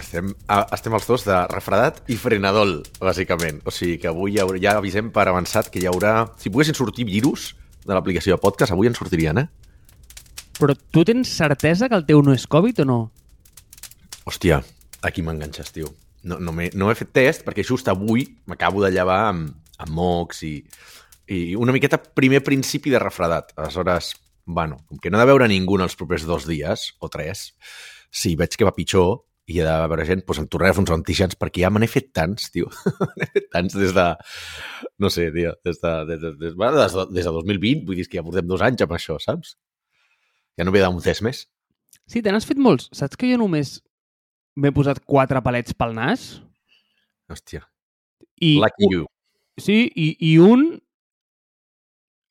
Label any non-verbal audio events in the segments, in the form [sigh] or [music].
Estem, a, estem els dos de refredat i frenadol, bàsicament. O sigui que avui ja, ja avisem per avançat que hi haurà... Si poguessin sortir virus de l'aplicació de podcast, avui en sortirien, eh? Però tu tens certesa que el teu no és Covid o no? Hòstia, aquí m'enganxes, tio. No, no, he, no he fet test perquè just avui m'acabo de llevar amb, amb mocs i, i una miqueta primer principi de refredat. Aleshores, bueno, com que no ha de veure ningú en els propers dos dies o tres, si veig que va pitjor i hi ha de veure gent, doncs em tornaré a fer uns antígens perquè ja me n'he fet tants, tio. [laughs] n'he fet tants des de... No sé, tio, des de, des, de, des, bueno, des, de, des de 2020, vull dir que ja portem dos anys amb això, saps? Ja no ve d'un test més. Sí, te n'has fet molts. Saps que jo només m'he posat quatre palets pel nas? Hòstia. I, Lucky you. Sí, i, i un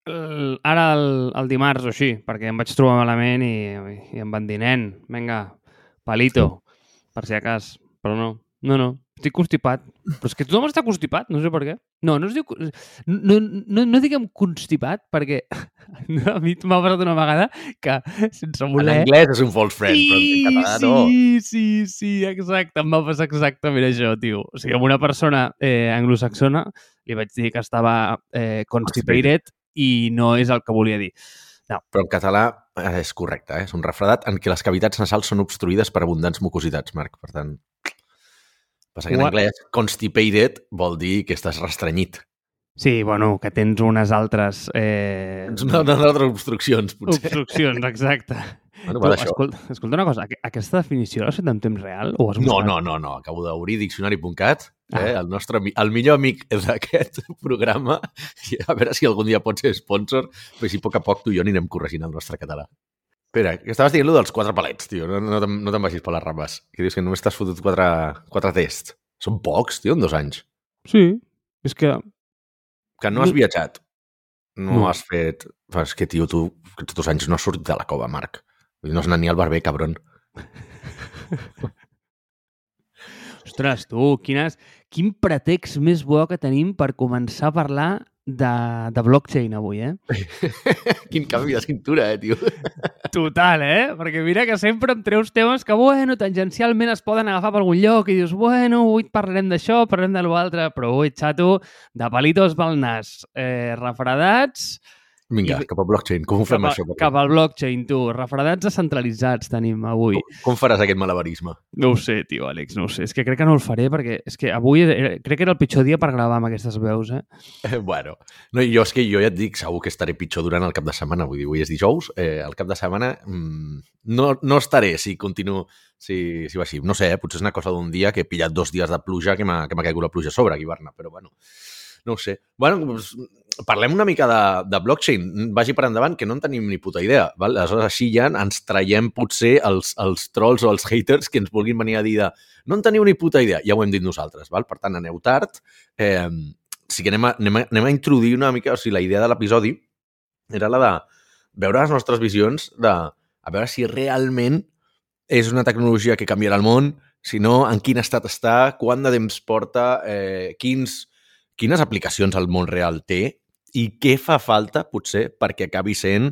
el, ara el, el dimarts o així, perquè em vaig trobar malament i, i em van dir, nen, vinga, palito, per si acas. Però no, no, no, estic constipat. Però és que tothom està constipat, no sé per què. No, no es diu... No, no, no diguem constipat, perquè [laughs] a mi m'ha passat una vegada que, sense En voler... anglès és un false friend, però en català no. sí, sí, sí, exacte. Em va passar exactament això, tio. O sigui, amb una persona eh, anglosaxona li vaig dir que estava eh, constipated i no és el que volia dir. Però en català és correcte, eh? és un refredat en què les cavitats nasals són obstruïdes per abundants mucositats, Marc. Per tant, passa que en anglès constipated vol dir que estàs restrenyit. Sí, bueno, que tens unes altres eh, Tens unes altres obstruccions, potser. obstruccions, exacte. Bueno, Tu, va d'això. escolta, escolta una cosa, aqu- aquesta definició l'has fet en temps real o has No, buscat? no, no, no. Acabo d'obrir diccionari.cat, eh? Ah. el, nostre, el millor amic d'aquest [laughs] programa, i a veure si algun dia pot ser sponsor, però si a poc a poc tu i jo anirem corregint el nostre català. Espera, que estaves dient lo dels quatre palets, tio. No, no, no te'n vagis per les rames. Que dius que només t'has fotut quatre, quatre tests. Són pocs, tio, en dos anys. Sí, és que... Que no has viatjat. No, No. has fet... És que, tio, tu aquests dos anys no has sortit de la cova, Marc. No has anat ni al barber, cabron. Ostres, tu, quines, quin pretext més bo que tenim per començar a parlar de, de blockchain avui, eh? [laughs] Quin canvi de cintura, eh, tio. [laughs] Total, eh? Perquè mira que sempre em treus temes que, bueno, tangencialment es poden agafar per algun lloc i dius, bueno, avui parlarem d'això, parlarem de l'altre, però avui, xato, de palitos pel nas, eh, refredats... Vinga, I- cap a blockchain. Com ho fem, cap, això? a, cap al blockchain, tu. Refredats descentralitzats tenim avui. Com, com faràs aquest malabarisme? No ho sé, tio, Àlex, no ho sé. És que crec que no el faré perquè és que avui era, crec que era el pitjor dia per gravar amb aquestes veus, eh? Eh, bueno, no, jo és que jo ja et dic, segur que estaré pitjor durant el cap de setmana. Vull dir, avui és dijous, eh, el cap de setmana mm, no, no estaré si continuo, si, si va així. No sé, eh, potser és una cosa d'un dia que he pillat dos dies de pluja que m'ha caigut la pluja a sobre aquí a Barna, però bueno, no ho sé. Bueno, doncs, parlem una mica de, de blockchain. Vagi per endavant, que no en tenim ni puta idea. Val? Aleshores, així ja ens traiem potser els, els trolls o els haters que ens vulguin venir a dir de no en teniu ni puta idea. Ja ho hem dit nosaltres. Val? Per tant, aneu tard. Eh, sí que anem a, anem, a, anem a introduir una mica... O sigui, la idea de l'episodi era la de veure les nostres visions de a veure si realment és una tecnologia que canviarà el món, si no, en quin estat està, quant de temps porta, eh, quins, quines aplicacions al món real té i què fa falta, potser, perquè acabi sent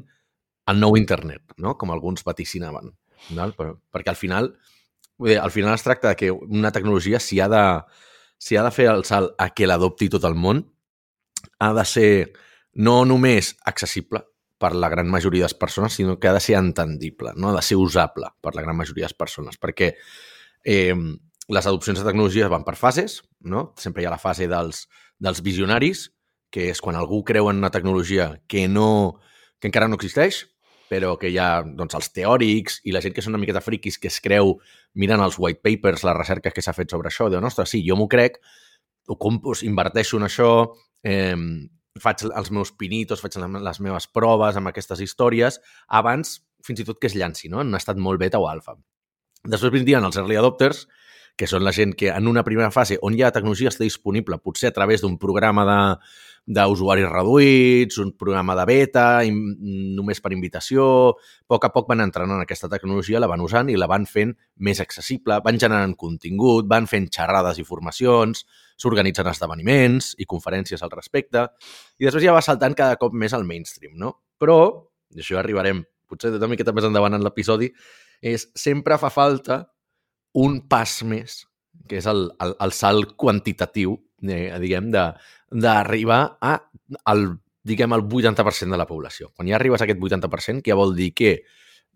el nou internet, no? com alguns vaticinaven. Val? Per, perquè al final, dir, al final es tracta de que una tecnologia, si ha de, si ha de fer el salt a que l'adopti tot el món, ha de ser no només accessible per la gran majoria de les persones, sinó que ha de ser entendible, no? ha de ser usable per la gran majoria de les persones, perquè eh, les adopcions de tecnologies van per fases, no? sempre hi ha la fase dels, dels visionaris, que és quan algú creu en una tecnologia que, no, que encara no existeix, però que hi ha doncs, els teòrics i la gent que són una miqueta friquis que es creu mirant els white papers, la recerca que s'ha fet sobre això, diuen, ostres, sí, jo m'ho crec, ho compro, inverteixo en això, eh, faig els meus pinitos, faig les meves proves amb aquestes històries, abans fins i tot que es llanci, no? en un estat molt beta o alfa. Després vindrien els early adopters, que són la gent que en una primera fase on ja la tecnologia està disponible, potser a través d'un programa de d'usuaris reduïts, un programa de beta, in, només per invitació, a poc a poc van entrant en aquesta tecnologia, la van usant i la van fent més accessible, van generant contingut, van fent xerrades i formacions, s'organitzen esdeveniments i conferències al respecte, i després ja va saltant cada cop més al mainstream, no? Però, i això ja arribarem potser una miqueta més endavant en l'episodi, és sempre fa falta un pas més, que és el, el, el salt quantitatiu, eh, diguem, d'arribar a el, diguem, el 80% de la població. Quan ja arribes a aquest 80%, que ja vol dir que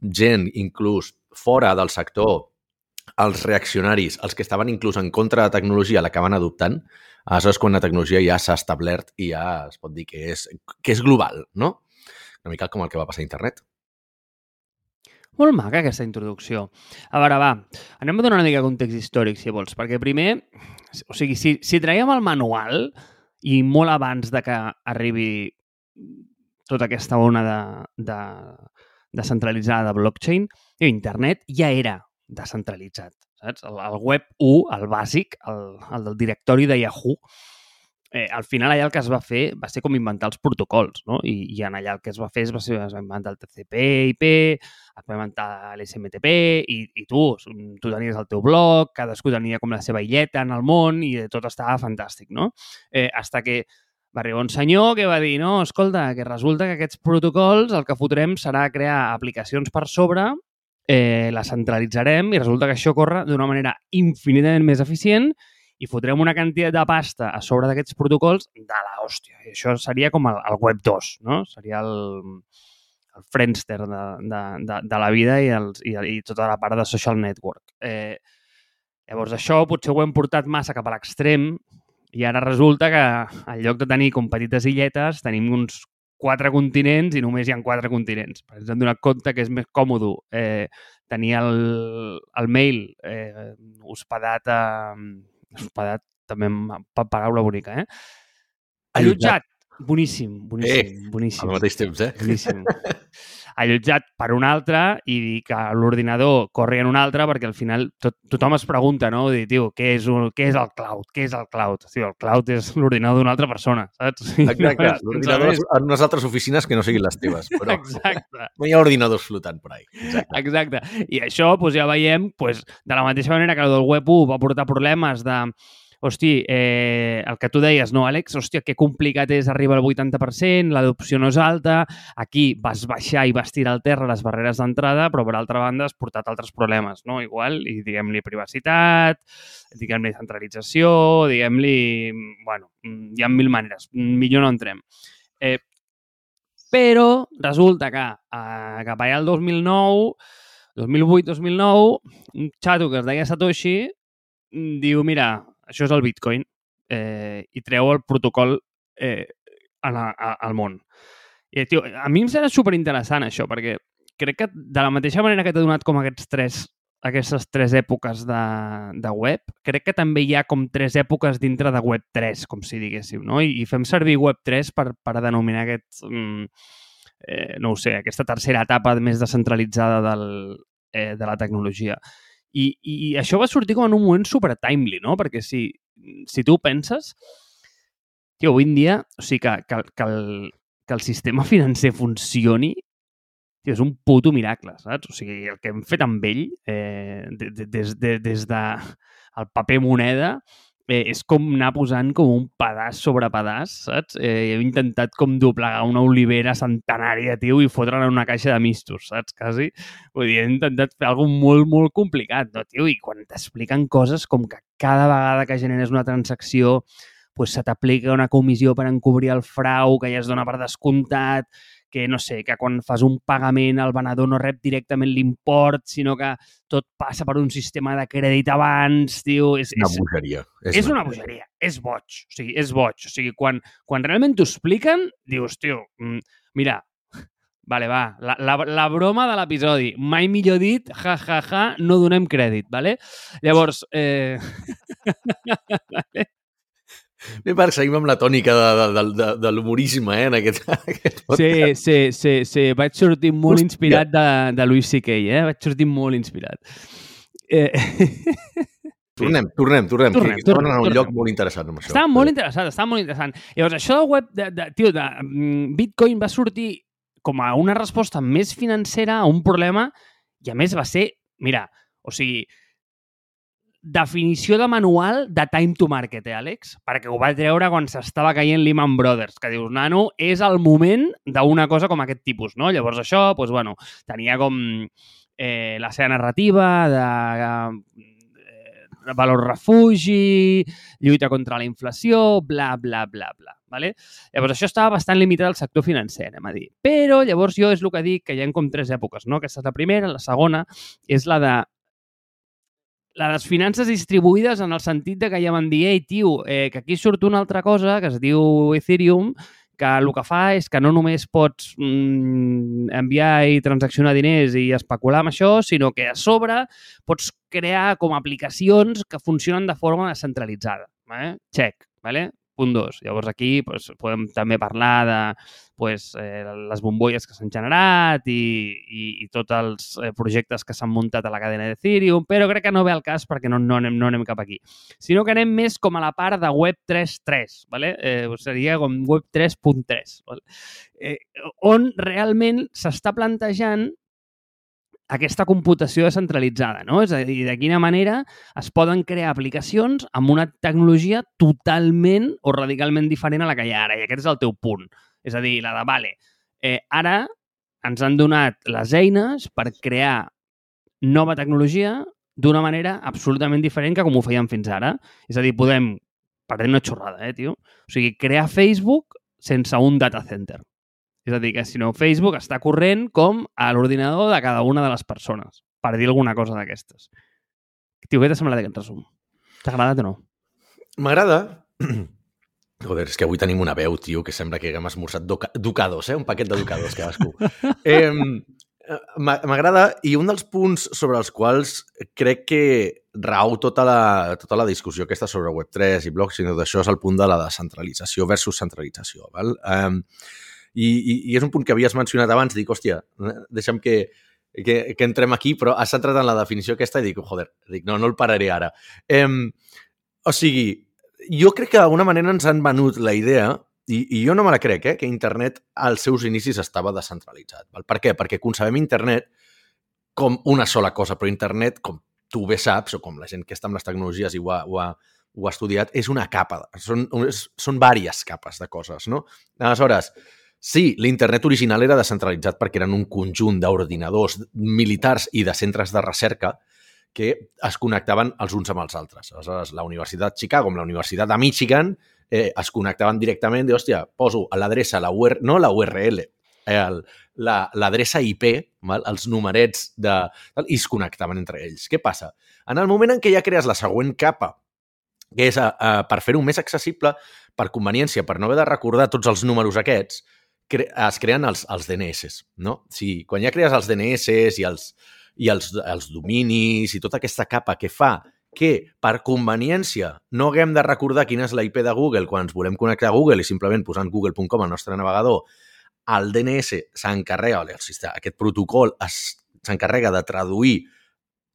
gent, inclús fora del sector, els reaccionaris, els que estaven inclús en contra de la tecnologia, l'acaben adoptant, aleshores quan la tecnologia ja s'ha establert i ja es pot dir que és, que és global, no? Una mica com el que va passar a internet. Molt maca aquesta introducció. A veure, va, anem a donar una mica de context històric, si vols, perquè primer, o sigui, si, si traiem el manual i molt abans de que arribi tota aquesta ona de, de, descentralitzada de blockchain, internet ja era descentralitzat, saps? El, el web 1, el bàsic, el, el del directori de Yahoo, eh, al final allà el que es va fer va ser com inventar els protocols, no? I, i en allà el que es va fer es va, ser, es va inventar el TCP/IP, es va inventar l'SMTP i, i tu, tu tenies el teu blog, cadascú tenia com la seva illeta en el món i tot estava fantàstic, no? Eh, hasta que va arribar un senyor que va dir no, escolta, que resulta que aquests protocols el que fotrem serà crear aplicacions per sobre, eh, les centralitzarem i resulta que això corre d'una manera infinitament més eficient i fotrem una quantitat de pasta a sobre d'aquests protocols de la hòstia. I això seria com el, el Web 2, no? Seria el, el Friendster de, de, de, de la vida i, els, i, i tota la part de social network. Eh, llavors, això potser ho hem portat massa cap a l'extrem i ara resulta que en lloc de tenir com petites illetes tenim uns quatre continents i només hi ha quatre continents. Ens hem donat compte que és més còmode eh, tenir el, el mail eh, hospedat a, hospedat també amb pa- paraula bonica, eh? Allotjat. Boníssim, boníssim, boníssim. Al mateix temps, eh? Boníssim. [laughs] Allotjat per un altre i que l'ordinador corri en un altre perquè al final tot, tothom es pregunta, no? Dir, tio, què és, un, què és el cloud? Què és el cloud? Tio, el cloud és l'ordinador d'una altra persona, saps? Exacte. no L'ordinador és en unes altres oficines que no siguin les teves, però [laughs] [laughs] Exacte. no hi ha ordinadors flotant per ahí. Exacte. Exacte. I això doncs, ja veiem, doncs, de la mateixa manera que el del web 1 va portar problemes de hosti, eh, el que tu deies, no, Àlex? Hòstia, que complicat és arribar al 80%, l'adopció no és alta, aquí vas baixar i vas tirar al terra les barreres d'entrada, però per altra banda has portat altres problemes, no? Igual, i diguem-li privacitat, diguem-li centralització, diguem-li... Bueno, hi ha mil maneres, millor no entrem. Eh, però resulta que eh, cap allà el 2009, 2008-2009, un xato que es deia Satoshi mm, diu, mira, això és el Bitcoin eh, i treu el protocol eh, a la, a, al món. I, tio, a mi em serà superinteressant això, perquè crec que de la mateixa manera que t'he donat com aquests tres aquestes tres èpoques de, de web, crec que també hi ha com tres èpoques dintre de Web 3, com si diguéssim, no? I, i fem servir Web 3 per, per denominar aquest, mm, eh, no ho sé, aquesta tercera etapa més descentralitzada del, eh, de la tecnologia. I, i, això va sortir com en un moment super timely, no? Perquè si, si tu penses, tio, avui en dia, o sigui, que, que, que, el, que el sistema [laughs] financer funcioni tio, és un puto miracle, saps? O sigui, el que hem fet amb ell, eh, de, de, des, de, des de el paper moneda, eh, és com anar posant com un pedaç sobre pedaç, saps? Eh, hem intentat com doblegar una olivera centenària, tio, i fotre-la en una caixa de mistos, saps? Quasi. Vull dir, hem intentat fer alguna molt, molt complicat, no, tio? I quan t'expliquen coses com que cada vegada que generes una transacció pues, se t'aplica una comissió per encobrir el frau, que ja es dona per descomptat, que, no sé, que quan fas un pagament el venedor no rep directament l'import, sinó que tot passa per un sistema de crèdit abans, tio. És, Una és, bogeria. és una bogeria, és boig, o sigui, és boig. O sigui, quan, quan realment t'ho expliquen, dius, tio, mm, mira, vale, va, la, la, la broma de l'episodi, mai millor dit, ja, ja, ja, no donem crèdit, vale? Llavors, eh... [laughs] Bé, per seguim amb la tònica de, de, de, de, de l'humorisme, eh, en aquest, [laughs] aquest podcast. Sí, sí, sí, sí, vaig sortir molt Hòstia. inspirat de, de Louis C.K., eh? Vaig sortir molt inspirat. Eh... [laughs] Tornem, tornem, tornem. Tornem, que tornem, tornem, a un tornem. lloc molt interessant amb això. Estava molt interessant, estava molt interessant. Llavors, això del web, de, de, tio, de mm, Bitcoin va sortir com a una resposta més financera a un problema i, a més, va ser, mira, o sigui, definició de manual de time to market, eh, Àlex? Perquè ho va treure quan s'estava caient Lehman Brothers, que dius, nano, és el moment d'una cosa com aquest tipus, no? Llavors això, doncs, bueno, tenia com eh, la seva narrativa de, valor refugi, lluita contra la inflació, bla, bla, bla, bla. Vale? Llavors, això estava bastant limitat al sector financer, anem a dir. Però, llavors, jo és el que dic, que hi ha com tres èpoques, no? Aquesta és la primera, la segona és la de les finances distribuïdes en el sentit de que ja van dir, ei, tio, eh, que aquí surt una altra cosa que es diu Ethereum, que el que fa és que no només pots mm, enviar i transaccionar diners i especular amb això, sinó que a sobre pots crear com aplicacions que funcionen de forma descentralitzada. Eh? Check, ¿vale? Punt 2. Llavors aquí pues, podem també parlar de pues, eh, les bombolles que s'han generat i, i, i tots els eh, projectes que s'han muntat a la cadena d'Ethereum, però crec que no ve al cas perquè no, no, anem, no anem cap aquí. Sinó que anem més com a la part de Web 3.3, ¿vale? eh, seria com Web 3.3, ¿vale? eh, on realment s'està plantejant aquesta computació descentralitzada, no? És a dir, de quina manera es poden crear aplicacions amb una tecnologia totalment o radicalment diferent a la que hi ha ara. I aquest és el teu punt. És a dir, la de, vale, eh, ara ens han donat les eines per crear nova tecnologia d'una manera absolutament diferent que com ho fèiem fins ara. És a dir, podem, per una xorrada, eh, tio? O sigui, crear Facebook sense un data center. És a dir, que si no, Facebook està corrent com a l'ordinador de cada una de les persones, per dir alguna cosa d'aquestes. Tio, què t'ha semblat aquest resum? T'ha agradat o no? M'agrada. [clears throat] Joder, és que avui tenim una veu, tio, que sembla que haguem esmorzat duca ducados, eh? Un paquet de ducados, cadascú. [laughs] eh, M'agrada, i un dels punts sobre els quals crec que rau tota la, tota la discussió aquesta sobre Web3 i blockchain i tot això és el punt de la descentralització versus centralització. Val? Um, i, i, I és un punt que havies mencionat abans, dic, hòstia, deixa'm que, que, que entrem aquí, però has entrat en la definició aquesta i dic, joder, dic, no, no el pararé ara. Um, o sigui, jo crec que d'alguna manera ens han venut la idea, i, i jo no me la crec, eh, que internet als seus inicis estava descentralitzat. Val? Per què? Perquè concebem internet com una sola cosa, però internet, com tu bé saps, o com la gent que està amb les tecnologies i ho ha, ho ha, ho ha estudiat, és una capa, són, són diverses capes de coses, no? Aleshores, sí, l'internet original era descentralitzat perquè eren un conjunt d'ordinadors militars i de centres de recerca que es connectaven els uns amb els altres. Aleshores, la Universitat de Chicago amb la Universitat de Michigan eh, es connectaven directament de, hòstia, poso l'adreça, la UR, no la URL, eh, l'adreça la, IP, val? els numerets, de, i es connectaven entre ells. Què passa? En el moment en què ja crees la següent capa, que és a, eh, a, per fer-ho més accessible, per conveniència, per no haver de recordar tots els números aquests, cre es creen els, els DNS, no? Sigui, quan ja crees els DNS i els, i els, els dominis i tota aquesta capa que fa que, per conveniència, no haguem de recordar quina és la IP de Google quan ens volem connectar a Google i simplement posant google.com al nostre navegador, el DNS s'encarrega, aquest protocol s'encarrega de traduir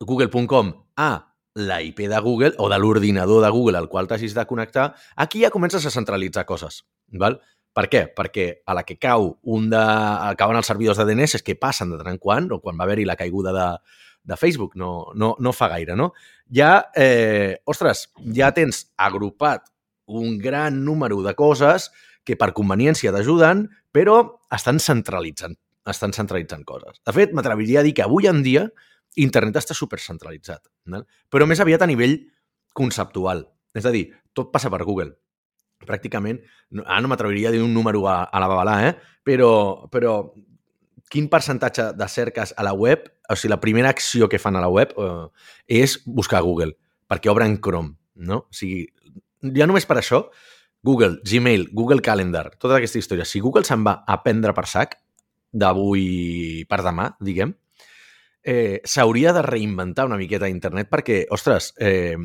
google.com a la IP de Google o de l'ordinador de Google al qual t'hagis de connectar, aquí ja comences a centralitzar coses. Val? Per què? Perquè a la que cau un de... acaben els servidors de DNS que passen de tant en quant, o quan va haver-hi la caiguda de, de Facebook, no, no, no fa gaire, no? Ja, eh, ostres, ja tens agrupat un gran número de coses que per conveniència t'ajuden, però estan centralitzant, estan centralitzant coses. De fet, m'atreviria a dir que avui en dia internet està supercentralitzat, no? però més aviat a nivell conceptual. És a dir, tot passa per Google pràcticament, ara no m'atreviria a dir un número a, a la babalà, eh? però, però quin percentatge de cerques a la web, o sigui, la primera acció que fan a la web eh, és buscar Google, perquè obren Chrome, no? O sigui, ja només per això, Google, Gmail, Google Calendar, tota aquesta història, si Google se'n va a prendre per sac, d'avui per demà, diguem, eh, s'hauria de reinventar una miqueta internet perquè, ostres, eh,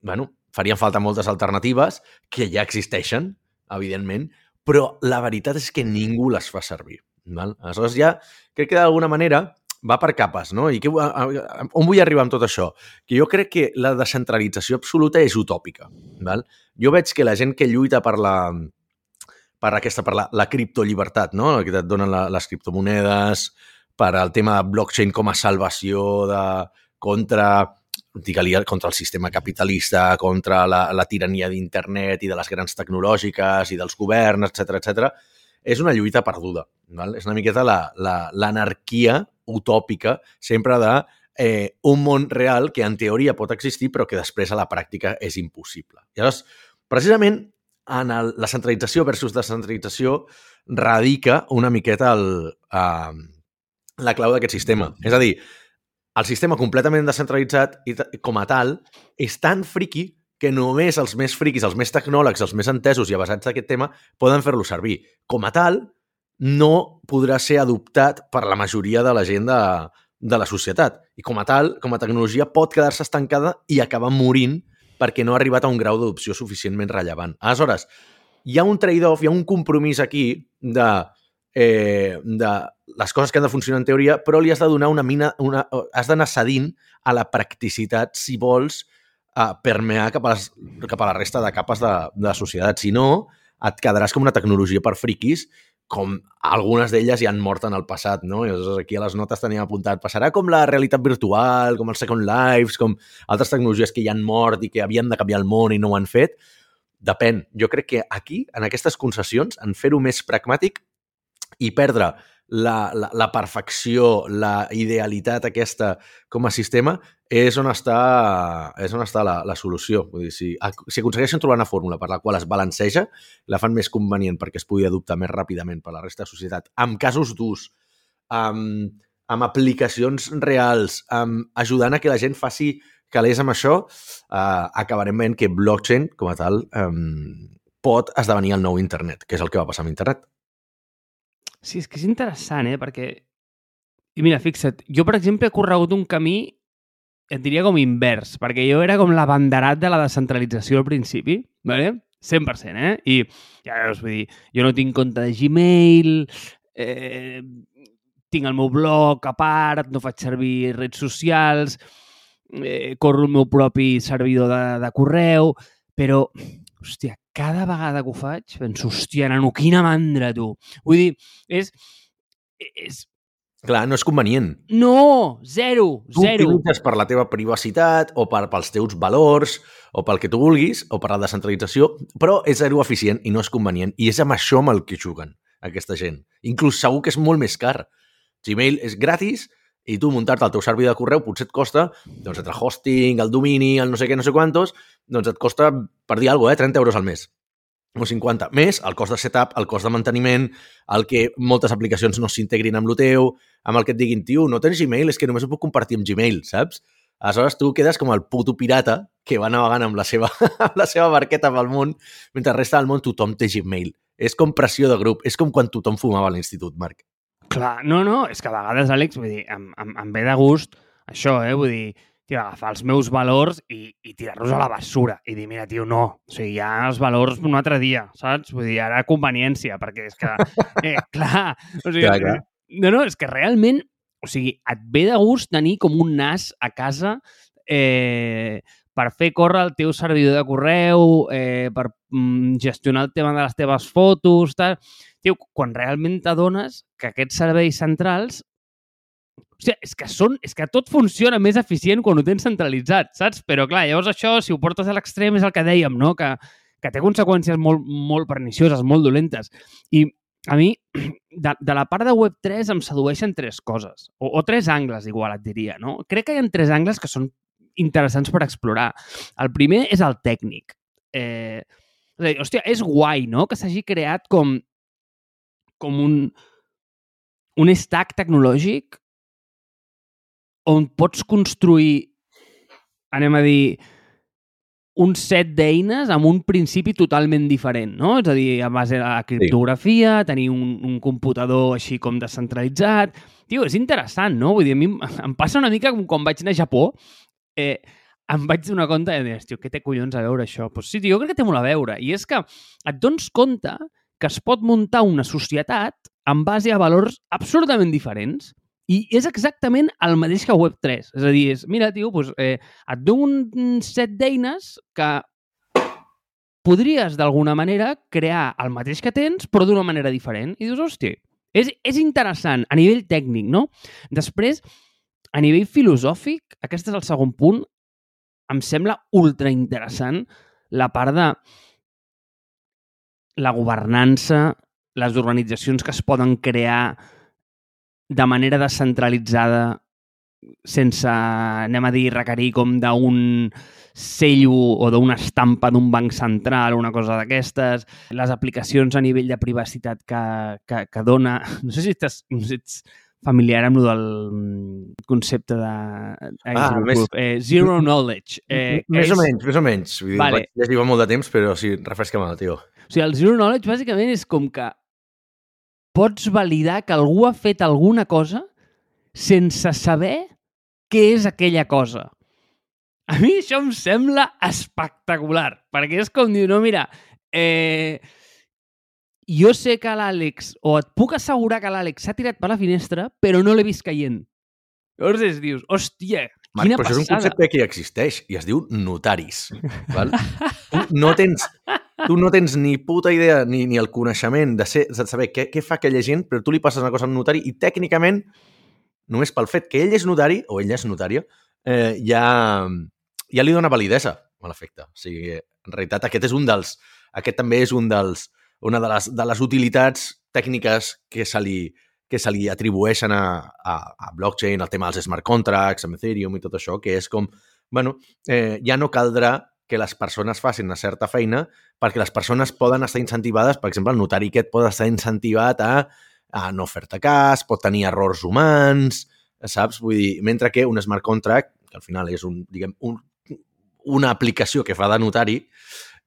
bueno, farien falta moltes alternatives que ja existeixen, evidentment, però la veritat és que ningú les fa servir. Val? Aleshores ja crec que d'alguna manera va per capes, no? I que, on vull arribar amb tot això? Que jo crec que la descentralització absoluta és utòpica. Val? Jo veig que la gent que lluita per la per aquesta, per la, la criptollibertat, no? que et donen la, les criptomonedes, per al tema de blockchain com a salvació de, contra digue-li, contra el sistema capitalista, contra la, la tirania d'internet i de les grans tecnològiques i dels governs, etc etc. és una lluita perduda. Val? És una miqueta l'anarquia utòpica sempre de eh, un món real que en teoria pot existir però que després a la pràctica és impossible. Llavors, precisament, en el, la centralització versus descentralització radica una miqueta el, uh, la clau d'aquest sistema. És a dir, el sistema completament descentralitzat i com a tal és tan friqui que només els més friquis, els més tecnòlegs, els més entesos i avasats d'aquest tema poden fer-lo servir. Com a tal, no podrà ser adoptat per la majoria de la gent de, de la societat. I com a tal, com a tecnologia, pot quedar-se estancada i acabar morint perquè no ha arribat a un grau d'adopció suficientment rellevant. Aleshores, hi ha un trade-off, hi ha un compromís aquí de, eh, de les coses que han de funcionar en teoria, però li has de donar una mina, una, has d'anar cedint a la practicitat si vols eh, permear cap a, les, cap a la resta de capes de, de la societat. Si no, et quedaràs com una tecnologia per friquis com algunes d'elles ja han mort en el passat, no? I aquí a les notes teníem apuntat, passarà com la realitat virtual, com el Second Lives, com altres tecnologies que ja han mort i que havien de canviar el món i no ho han fet. Depèn. Jo crec que aquí, en aquestes concessions, en fer-ho més pragmàtic i perdre la, la, la perfecció, la idealitat aquesta com a sistema és on està, és on està la, la solució. Vull dir, si, si aconsegueixen trobar una fórmula per la qual es balanceja, la fan més convenient perquè es pugui adoptar més ràpidament per la resta de la societat, amb casos d'ús, amb, amb aplicacions reals, amb, ajudant a que la gent faci calés amb això, eh, acabarem veient que blockchain, com a tal, eh, pot esdevenir el nou internet, que és el que va passar amb internet. Sí, és que és interessant, eh? Perquè... I mira, fixa't, jo, per exemple, he corregut un camí, et diria com invers, perquè jo era com l'abanderat de la descentralització al principi, ¿vale? 100%, eh? I ja veus, vull dir, jo no tinc compte de Gmail, eh, tinc el meu blog a part, no faig servir redes socials, eh, corro el meu propi servidor de, de correu, però, hòstia, cada vegada que ho faig, penso, hòstia, nano, quina mandra, tu. Vull dir, és... és... Clar, no és convenient. No, zero, tu zero. Tu utilitzes per la teva privacitat o per, pels teus valors o pel que tu vulguis o per la descentralització, però és zero eficient i no és convenient. I és amb això amb el que juguen aquesta gent. Inclús segur que és molt més car. Gmail és gratis i tu muntar-te el teu servi de correu potser et costa doncs, entre hosting, el domini, el no sé què, no sé quantos, doncs et costa, per dir alguna cosa, eh, 30 euros al mes o 50. Més el cost de setup, el cost de manteniment, el que moltes aplicacions no s'integrin amb el teu, amb el que et diguin, tio, no tens Gmail, és que només ho puc compartir amb Gmail, saps? Aleshores tu quedes com el puto pirata que va navegant amb la seva, [laughs] amb la seva barqueta pel món, mentre resta del món tothom té Gmail. És com pressió de grup, és com quan tothom fumava a l'institut, Marc. Clar, no, no, és que a vegades, Àlex, vull dir, em, em, em ve de gust això, eh? Vull dir, tio, agafar els meus valors i, i tirar-los a la bessura i dir, mira, tio, no, o sigui, ja els valors un altre dia, saps? Vull dir, ara conveniència, perquè és que, [laughs] eh, clar, o sigui, clar, clar. no, no, és que realment, o sigui, et ve de gust tenir com un nas a casa eh, per fer córrer el teu servidor de correu, eh, per mm, gestionar el tema de les teves fotos, tal tio, quan realment t'adones que aquests serveis centrals Hòstia, és que, són, és que tot funciona més eficient quan ho tens centralitzat, saps? Però clar, llavors això, si ho portes a l'extrem, és el que dèiem, no? Que, que té conseqüències molt, molt pernicioses, molt dolentes. I a mi, [clears throat] de, de la part de Web3 em sedueixen tres coses, o, o tres angles, igual et diria, no? Crec que hi ha tres angles que són interessants per explorar. El primer és el tècnic. Eh, és dir, hòstia, és guai, no?, que s'hagi creat com com un, un stack tecnològic on pots construir, anem a dir, un set d'eines amb un principi totalment diferent, no? És a dir, a base de la criptografia, sí. tenir un, un computador així com descentralitzat... Tio, és interessant, no? Vull dir, a mi em passa una mica com quan vaig anar a Japó, eh, em vaig donar compte de tio, què té collons a veure això? Pues sí, tio, jo crec que té molt a veure. I és que et dones compte que es pot muntar una societat en base a valors absurdament diferents. I és exactament el mateix que Web3. És a dir, és, mira, tio, doncs, eh, et dono un set d'eines que podries, d'alguna manera, crear el mateix que tens, però d'una manera diferent. I dius, hòstia, és, és interessant a nivell tècnic, no? Després, a nivell filosòfic, aquest és el segon punt, em sembla ultra interessant la part de la governança, les organitzacions que es poden crear de manera descentralitzada sense, anem a dir, requerir com d'un cello o d'una estampa d'un banc central o una cosa d'aquestes, les aplicacions a nivell de privacitat que, que, que dona... [laughs] No sé si estàs, no sé si familiar amb el mm, concepte de Ah, més- eh, zero [laughs] knowledge. Eh, més és- o menys, més o menys. Vull dir, Vale. vaig llegir fa molt de temps, però sí, refresca-me, tio. O sigui, el zero knowledge bàsicament és com que pots validar que algú ha fet alguna cosa sense saber què és aquella cosa. A mi això em sembla espectacular, perquè és com dir, no, mira, eh, jo sé que l'Àlex, o et puc assegurar que l'Àlex s'ha tirat per la finestra, però no l'he vist caient. Llavors és, dius, hòstia, Marc, quina però això és un passada. concepte que existeix i es diu notaris. Val? tu, no tens, tu no tens ni puta idea ni, ni el coneixement de, ser, de saber què, què fa aquella gent, però tu li passes una cosa a un notari i tècnicament, només pel fet que ell és notari, o ella és notària, eh, ja, ja li dona validesa a l'efecte. O sigui, en realitat aquest és un dels... Aquest també és un dels, una de les, de les utilitats tècniques que se li, que se li atribueixen a, a, a blockchain, el tema dels smart contracts, amb Ethereum i tot això, que és com, bueno, eh, ja no caldrà que les persones facin una certa feina perquè les persones poden estar incentivades, per exemple, el notari aquest pot estar incentivat a, a no fer-te cas, pot tenir errors humans, saps? Vull dir, mentre que un smart contract, que al final és un, diguem, un, una aplicació que fa de notari,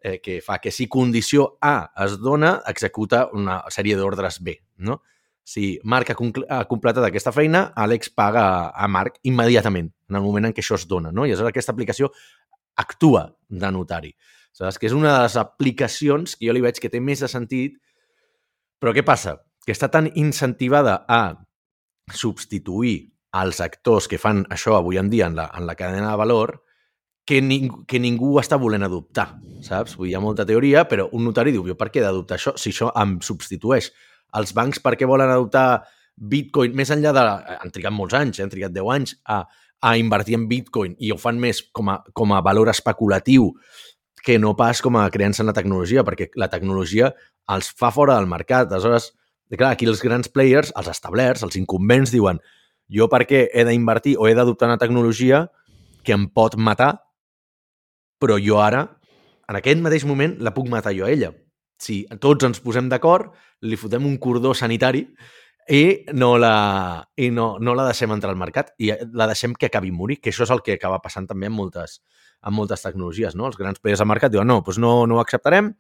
eh, que fa que si condició A es dona, executa una sèrie d'ordres B, no? Si Marc ha, ha completat aquesta feina, Àlex paga a Marc immediatament, en el moment en què això es dona, no? I aleshores aquesta aplicació actua de notari. Saps? Que és una de les aplicacions que jo li veig que té més de sentit, però què passa? Que està tan incentivada a substituir els actors que fan això avui en dia en la, en la cadena de valor que, ning que ningú està volent adoptar, saps? Vull hi ha molta teoria, però un notari diu, jo per què he d'adoptar això si això em substitueix? Els bancs per què volen adoptar Bitcoin més enllà de... Han trigat molts anys, eh? han trigat 10 anys a, a invertir en Bitcoin i ho fan més com a, com a valor especulatiu que no pas com a creença en la tecnologia, perquè la tecnologia els fa fora del mercat. Aleshores, clar, aquí els grans players, els establerts, els incumbents, diuen jo per què he d'invertir o he d'adoptar una tecnologia que em pot matar, però jo ara, en aquest mateix moment, la puc matar jo a ella. Si tots ens posem d'acord, li fotem un cordó sanitari i no la, i no, no la deixem entrar al mercat i la deixem que acabi morir, que això és el que acaba passant també amb moltes, amb moltes tecnologies. No? Els grans players de mercat diuen no, doncs no, no ho acceptarem,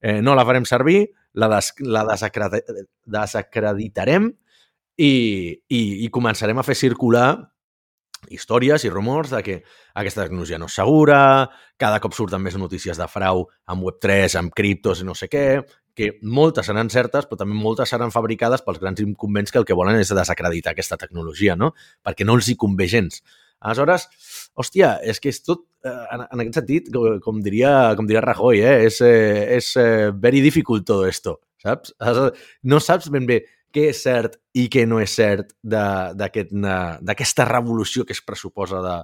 eh, no la farem servir, la, des, la desacredi desacreditarem i, i, i començarem a fer circular històries i rumors de que aquesta tecnologia no és segura, cada cop surten més notícies de frau amb Web3, amb criptos i no sé què, que moltes seran certes, però també moltes seran fabricades pels grans incumbents que el que volen és desacreditar aquesta tecnologia, no? Perquè no els hi convé gens. Aleshores, hòstia, és que és tot, eh, en, en aquest sentit, com, com, diria, com diria Rajoy, eh, és, eh, és eh, very difficult todo esto, saps? No saps ben bé què és cert i què no és cert d'aquesta revolució que es pressuposa de,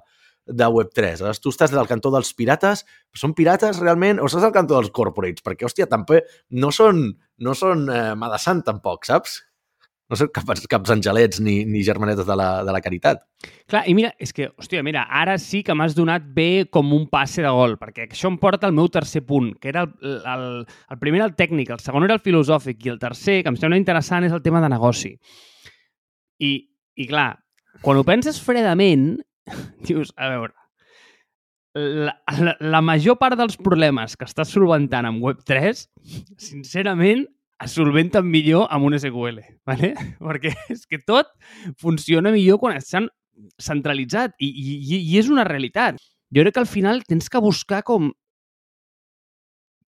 de Web3. Aleshores, tu estàs del cantó dels pirates, però són pirates realment o estàs al cantó dels corporates? Perquè, hòstia, també no són, no són eh, Madassant tampoc, saps? No són caps, caps angelets ni, ni germanetes de la, de la caritat. Clar, i mira, és que, hòstia, mira, ara sí que m'has donat bé com un passe de gol, perquè això em porta al meu tercer punt, que era el, el, el primer era el tècnic, el segon era el filosòfic, i el tercer, que em sembla interessant, és el tema de negoci. I, i clar, quan ho penses fredament, [laughs] dius, a veure, la, la, la major part dels problemes que estàs solventant amb Web3, sincerament, es solventen millor amb un SQL, ¿vale? [laughs] perquè és que tot funciona millor quan estan centralitzat i, i, i és una realitat. Jo crec que al final tens que buscar com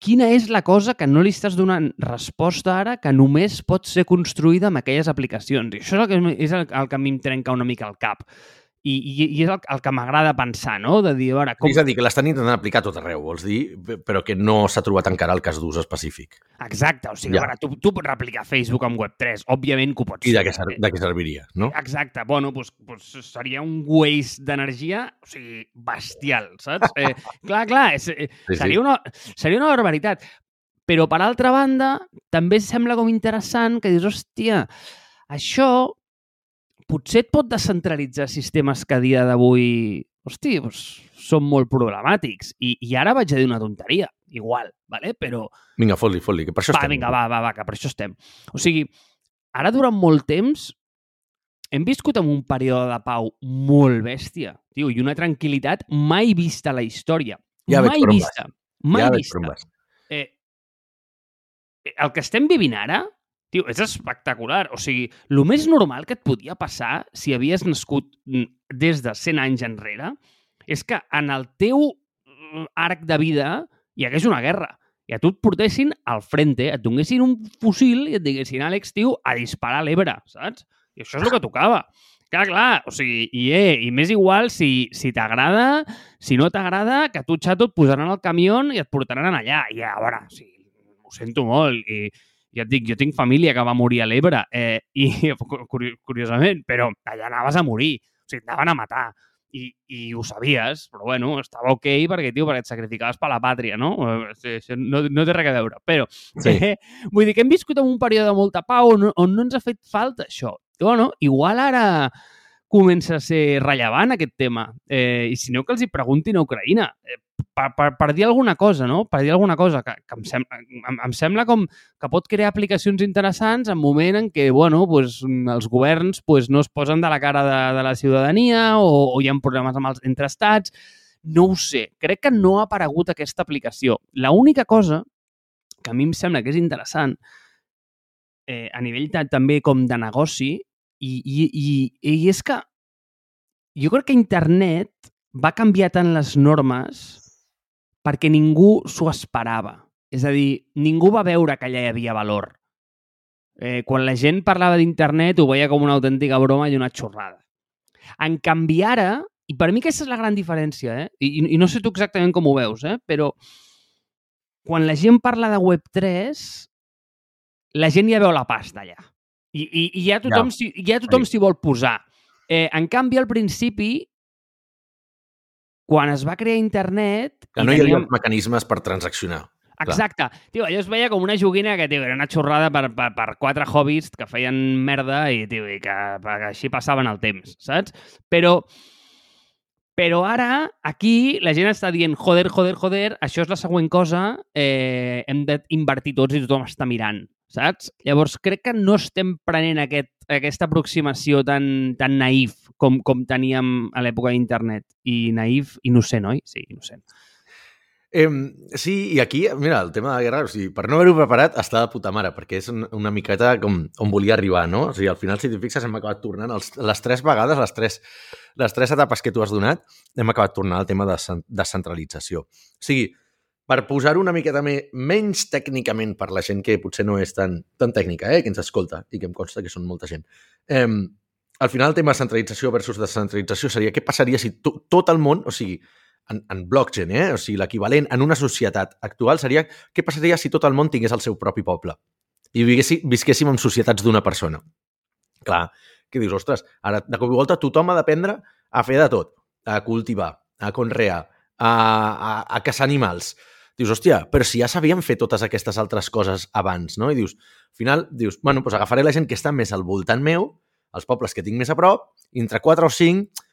quina és la cosa que no li estàs donant resposta ara que només pot ser construïda amb aquelles aplicacions. I això és el que, és el, el que a mi em trenca una mica el cap. I, i, i és el, el que m'agrada pensar, no? De dir, a veure, com... És a dir, que l'estan intentant aplicar a tot arreu, vols dir, però que no s'ha trobat encara el cas d'ús específic. Exacte, o sigui, Ja. ja. veure, tu, tu pots replicar Facebook amb Web3, òbviament que ho pots I de què, ser, de què serviria, no? Exacte, bueno, doncs, doncs seria un waste d'energia, o sigui, bestial, saps? Eh, [laughs] clar, clar, és, eh, Sí, sí. seria, una, seria una barbaritat. Però, per altra banda, també sembla com interessant que dius, hòstia, això potser et pot descentralitzar sistemes que a dia d'avui, hosti, doncs, són molt problemàtics. I, I ara vaig a dir una tonteria, igual, vale? però... Vinga, fot-li, fot-li, que per això Va, estem. vinga, va, va, va, que per això estem. O sigui, ara durant molt temps hem viscut en un període de pau molt bèstia, tio, i una tranquil·litat mai vista a la història. Ja mai vista. Mai ja vista. Eh, el que estem vivint ara, tio, és espectacular. O sigui, el més normal que et podia passar si havies nascut des de 100 anys enrere és que en el teu mm, arc de vida hi hagués una guerra i a tu et portessin al frente, et donessin un fusil i et diguessin, Àlex, tio, a disparar l'Ebre, saps? I això és el que tocava. Clar, clar, o sigui, i, eh, i m'és igual si, si t'agrada, si no t'agrada, que tu, xato, et posaran al camió i et portaran allà. I a veure, o sigui, ho sento molt. I ja et dic, jo tinc família que va morir a l'Ebre, eh, i [laughs] curi- curiosament, però allà anaves a morir. O sigui, anaven a matar. I, i ho sabies, però bueno, estava ok perquè, tio, perquè et sacrificaves per la pàtria, no? Eh, sí, No, no té res a veure, però Sí. Eh, vull dir que hem viscut en un període de molta pau on, on no ens ha fet falta això. I, bueno, igual ara comença a ser rellevant aquest tema. Eh, I si no, que els hi preguntin a Ucraïna. Eh, per, per, per dir alguna cosa, no? Per dir alguna cosa que, que em, sembla, em, em sembla com que pot crear aplicacions interessants en moment en què, bueno, pues, els governs pues, no es posen de la cara de, de la ciutadania o, o hi ha problemes amb els, entre estats. No ho sé. Crec que no ha aparegut aquesta aplicació. La única cosa que a mi em sembla que és interessant eh, a nivell ta- també com de negoci i, i, i, i és que jo crec que internet va canviar tant les normes perquè ningú s'ho esperava. És a dir, ningú va veure que allà hi havia valor. Eh, quan la gent parlava d'internet ho veia com una autèntica broma i una xorrada. En canvi ara, i per mi aquesta és la gran diferència, eh? I, i- no sé tu exactament com ho veus, eh? però quan la gent parla de Web3, la gent ja veu la pasta allà. I, i, i ja tothom s'hi ja tothom s'hi vol posar. Eh, en canvi, al principi, quan es va crear internet... Que no hi havia mecanismes per transaccionar. Exacte. Tio, allò es veia com una joguina que, tio, era una xorrada per, per, per quatre hobbies que feien merda i, tio, i que, que així passaven el temps, saps? Però, però ara, aquí, la gent està dient joder, joder, joder, això és la següent cosa, eh, hem d'invertir tots i tothom està mirant, saps? Llavors, crec que no estem prenent aquest, aquesta aproximació tan, tan naïf com, com teníem a l'època d'internet. I naïf, innocent, oi? Sí, innocent. Eh, sí, i aquí, mira, el tema de la guerra, o sigui, per no haver-ho preparat, està de puta mare, perquè és un- una miqueta com on volia arribar, no? O sigui, al final, si t'hi fixes, hem acabat tornant els, les tres vegades, les tres, les tres etapes que tu has donat, hem acabat tornant al tema de cen- descentralització. O sigui, per posar-ho una miqueta me, menys tècnicament per la gent que potser no és tan, tan tècnica, eh, que ens escolta i que em consta que són molta gent. Eh, al final, el tema de centralització versus descentralització seria què passaria si to, tot el món, o sigui, en, en blockchain, eh? o sigui, l'equivalent en una societat actual seria què passaria si tot el món tingués el seu propi poble i visquéssim, en societats d'una persona. Clar, que dius, ostres, ara de cop i volta tothom ha d'aprendre a fer de tot, a cultivar, a conrear, a, a, a caçar animals. Dius, hòstia, però si ja sabíem fer totes aquestes altres coses abans, no? I dius, al final, dius, bueno, doncs agafaré la gent que està més al voltant meu, els pobles que tinc més a prop, entre 4 o 5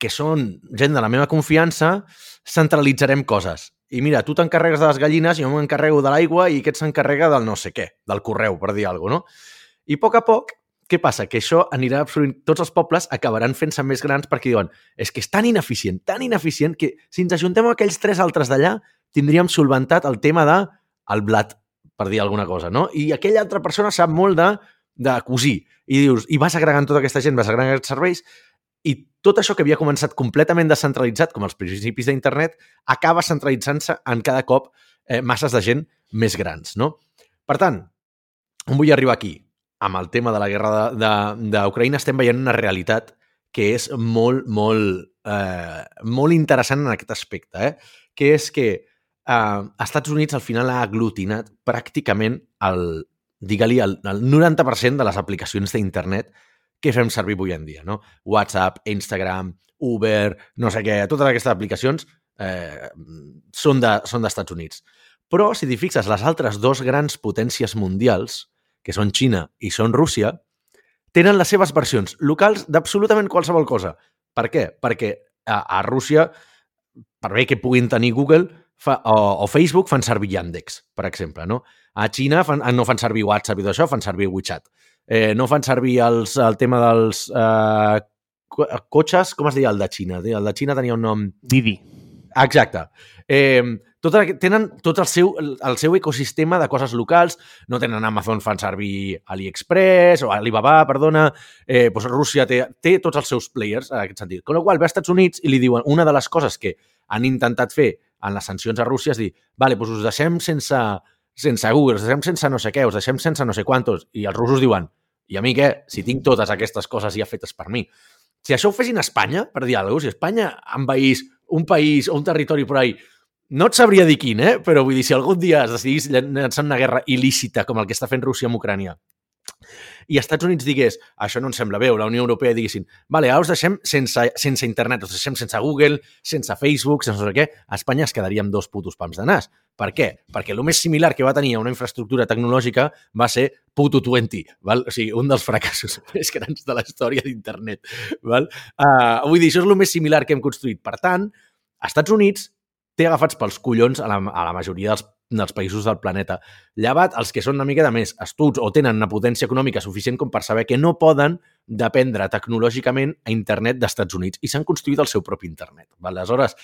que són gent de la meva confiança, centralitzarem coses. I mira, tu t'encarregues de les gallines, jo m'encarrego de l'aigua i aquest s'encarrega del no sé què, del correu, per dir alguna cosa, no? I a poc a poc, què passa? Que això anirà absorbint... Tots els pobles acabaran fent-se més grans perquè diuen és que és tan ineficient, tan ineficient, que si ens ajuntem amb aquells tres altres d'allà, tindríem solventat el tema de el blat, per dir alguna cosa, no? I aquella altra persona sap molt de, de cosir. I dius, i vas agregant tota aquesta gent, vas agregant aquests serveis, i tot això que havia començat completament descentralitzat, com els principis d'internet, acaba centralitzant-se en cada cop eh, masses de gent més grans, no? Per tant, on vull arribar aquí? Amb el tema de la guerra d'Ucraïna estem veient una realitat que és molt, molt, eh, molt interessant en aquest aspecte, eh? que és que eh, Estats Units al final ha aglutinat pràcticament el, digue-li, el, el 90% de les aplicacions d'internet que fem servir avui en dia, no? WhatsApp, Instagram, Uber, no sé què, totes aquestes aplicacions eh, són de- són d'Estats de, Units. Però, si t'hi fixes, les altres dos grans potències mundials, que són Xina i són Rússia, tenen les seves versions locals d'absolutament qualsevol cosa. Per què? Perquè a, a Rússia, per bé que puguin tenir Google fa, o, o Facebook, fan servir Yandex, per exemple. No? A Xina fan, no fan servir WhatsApp i tot això, fan servir WeChat. Eh, no fan servir els, el tema dels eh, cotxes, com es deia el de Xina? El de Xina tenia un nom... Didi. Exacte. Eh, tot, tenen tot el seu, el seu ecosistema de coses locals, no tenen Amazon, fan servir AliExpress o Alibaba, perdona, eh, doncs Rússia té, té tots els seus players en aquest sentit. Con la qual ve als Estats Units i li diuen una de les coses que han intentat fer en les sancions a Rússia és dir, vale, doncs us deixem sense, sense Google, us deixem sense no sé què, us deixem sense no sé quantos. I els russos diuen, i a mi què? Si tinc totes aquestes coses ja fetes per mi. Si això ho fessin a Espanya, per dir alguna cosa, si Espanya envaís un país o un territori por ahí, no et sabria dir quin, eh? però vull dir, si algun dia es decidís llançar una guerra il·lícita com el que està fent Rússia amb Ucrània, i els Estats Units digués, això no ens sembla bé, o la Unió Europea diguessin, vale, ara us deixem sense, sense internet, us deixem sense Google, sense Facebook, sense no sé què, a Espanya es quedaria amb dos putos pams de nas. Per què? Perquè el més similar que va tenir a una infraestructura tecnològica va ser Puto 20, val? o sigui, un dels fracassos [laughs] més grans de la història d'internet. Uh, vull dir, això és el més similar que hem construït. Per tant, als Estats Units té agafats pels collons a la, a la majoria dels dels països del planeta. Llevat els que són una mica de més astuts o tenen una potència econòmica suficient com per saber que no poden dependre tecnològicament a internet dels Estats Units i s'han construït el seu propi internet. Val? Aleshores,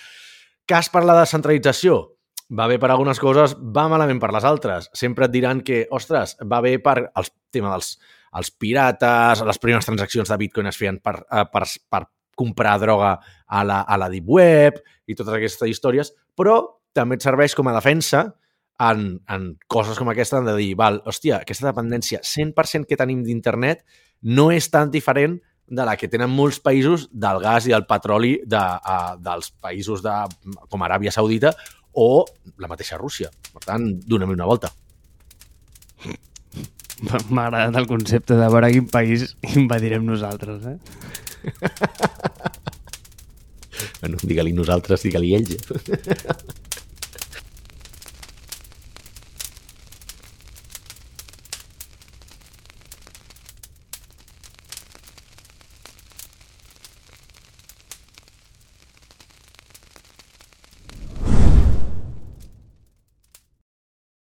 cas per la descentralització? Va bé per algunes coses, va malament per les altres. Sempre et diran que, ostres, va bé per el tema dels els pirates, les primeres transaccions de Bitcoin es feien per, eh, per, per comprar droga a la, a la Deep Web i totes aquestes històries, però també et serveix com a defensa en, en coses com aquesta de dir, val, hòstia, aquesta dependència 100% que tenim d'internet no és tan diferent de la que tenen molts països del gas i el petroli de, uh, dels països de, com Aràbia Saudita o la mateixa Rússia. Per tant, donem una volta. [laughs] M'ha agradat el concepte de veure quin país invadirem nosaltres, eh? [laughs] bueno, digue-li nosaltres, digue-li ells. [laughs]